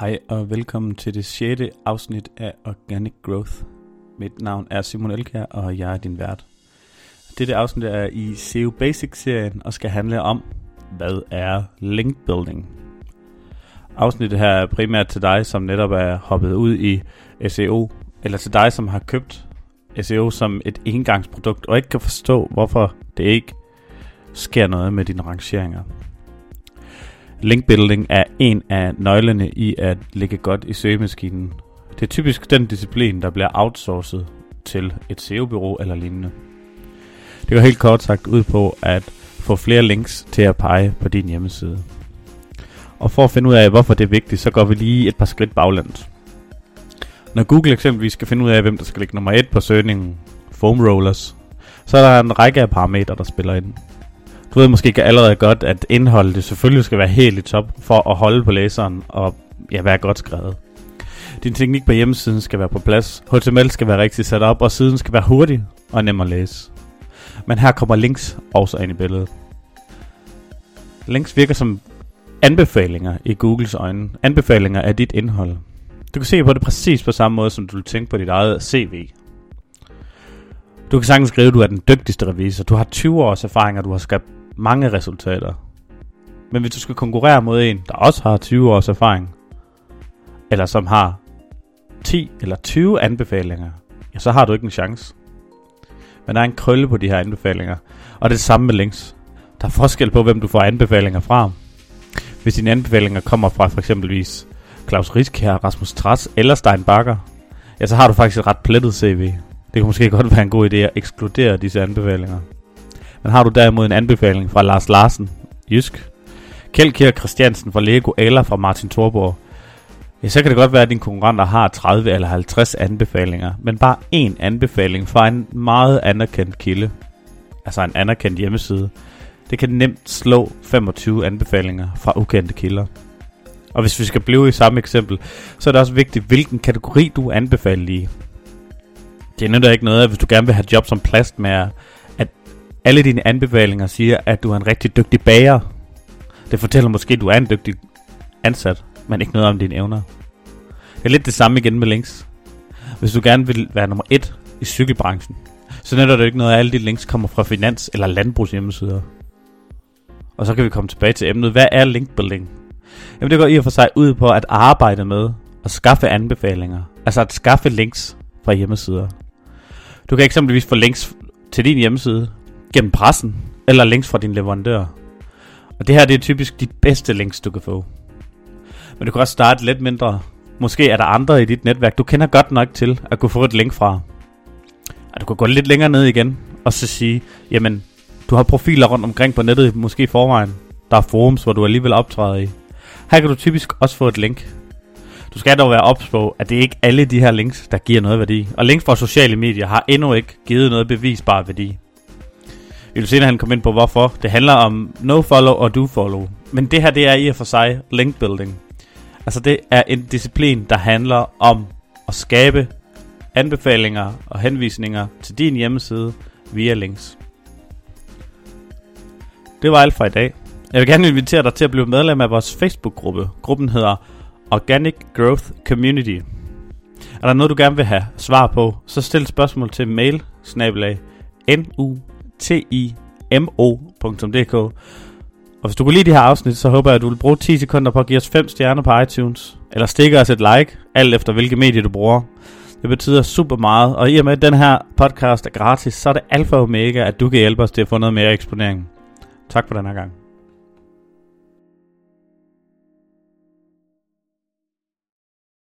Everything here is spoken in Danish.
Hej og velkommen til det 6. afsnit af Organic Growth. Mit navn er Simon Elkær, og jeg er din vært. Dette afsnit er i SEO Basics-serien og skal handle om, hvad er link building? Afsnittet her er primært til dig, som netop er hoppet ud i SEO, eller til dig, som har købt SEO som et engangsprodukt, og ikke kan forstå, hvorfor det ikke sker noget med dine rangeringer. Linkbuilding er en af nøglerne i at ligge godt i søgemaskinen. Det er typisk den disciplin, der bliver outsourcet til et SEO-bureau eller lignende. Det går helt kort sagt ud på at få flere links til at pege på din hjemmeside. Og for at finde ud af, hvorfor det er vigtigt, så går vi lige et par skridt baglæns. Når Google eksempelvis skal finde ud af, hvem der skal ligge nummer 1 på søgningen, foam rollers, så er der en række af parametre, der spiller ind. Du ved måske ikke allerede godt, at indholdet selvfølgelig skal være helt i top for at holde på læseren og ja, være godt skrevet. Din teknik på hjemmesiden skal være på plads, HTML skal være rigtig sat op, og siden skal være hurtig og nem at læse. Men her kommer links også ind i billedet. Links virker som anbefalinger i Googles øjne. Anbefalinger af dit indhold. Du kan se på det præcis på samme måde, som du vil tænke på dit eget CV. Du kan sagtens skrive, at du er den dygtigste revisor. Du har 20 års erfaring, og du har skabt mange resultater. Men hvis du skal konkurrere mod en, der også har 20 års erfaring, eller som har 10 eller 20 anbefalinger, ja, så har du ikke en chance. Men der er en krølle på de her anbefalinger, og det er det samme med links. Der er forskel på, hvem du får anbefalinger fra. Hvis dine anbefalinger kommer fra for eksempelvis Claus Riskær, Rasmus Tras eller Stein Bakker, ja, så har du faktisk et ret plettet CV. Det kunne måske godt være en god idé at ekskludere disse anbefalinger. Men har du derimod en anbefaling fra Lars Larsen, Jysk, Kjeld Kjær Christiansen fra Lego eller fra Martin Thorborg, ja, så kan det godt være, at dine konkurrenter har 30 eller 50 anbefalinger, men bare én anbefaling fra en meget anerkendt kilde, altså en anerkendt hjemmeside, det kan nemt slå 25 anbefalinger fra ukendte kilder. Og hvis vi skal blive i samme eksempel, så er det også vigtigt, hvilken kategori du anbefaler i. Det er ikke noget, at hvis du gerne vil have job som plastmager, alle dine anbefalinger siger, at du er en rigtig dygtig bager. Det fortæller måske, at du er en dygtig ansat, men ikke noget om dine evner. Det er lidt det samme igen med links. Hvis du gerne vil være nummer et i cykelbranchen, så netter det ikke noget, at alle de links kommer fra finans- eller landbrugshjemmesider. Og så kan vi komme tilbage til emnet. Hvad er linkbuilding? Jamen det går i og for sig ud på at arbejde med at skaffe anbefalinger. Altså at skaffe links fra hjemmesider. Du kan eksempelvis få links til din hjemmeside gennem pressen, eller links fra din leverandør. Og det her det er typisk de bedste links, du kan få. Men du kan også starte lidt mindre. Måske er der andre i dit netværk, du kender godt nok til at kunne få et link fra. Og du kan gå lidt længere ned igen, og så sige, jamen, du har profiler rundt omkring på nettet, måske i forvejen. Der er forums, hvor du alligevel optræder i. Her kan du typisk også få et link. Du skal dog være ops på, at det er ikke alle de her links, der giver noget værdi. Og links fra sociale medier har endnu ikke givet noget bevisbar værdi. Vi vil senere han komme ind på hvorfor. Det handler om no follow og do follow. Men det her det er i og for sig link building. Altså det er en disciplin, der handler om at skabe anbefalinger og henvisninger til din hjemmeside via links. Det var alt for i dag. Jeg vil gerne invitere dig til at blive medlem af vores Facebook-gruppe. Gruppen hedder Organic Growth Community. Er der noget, du gerne vil have svar på, så stil spørgsmål til mail timo.dk. Og hvis du kunne lide det her afsnit, så håber jeg, at du vil bruge 10 sekunder på at give os 5 stjerner på iTunes, eller stikke os et like, alt efter hvilke medier du bruger. Det betyder super meget, og i og med at den her podcast er gratis, så er det alfa og omega, at du kan hjælpe os til at få noget mere eksponering. Tak for den her gang.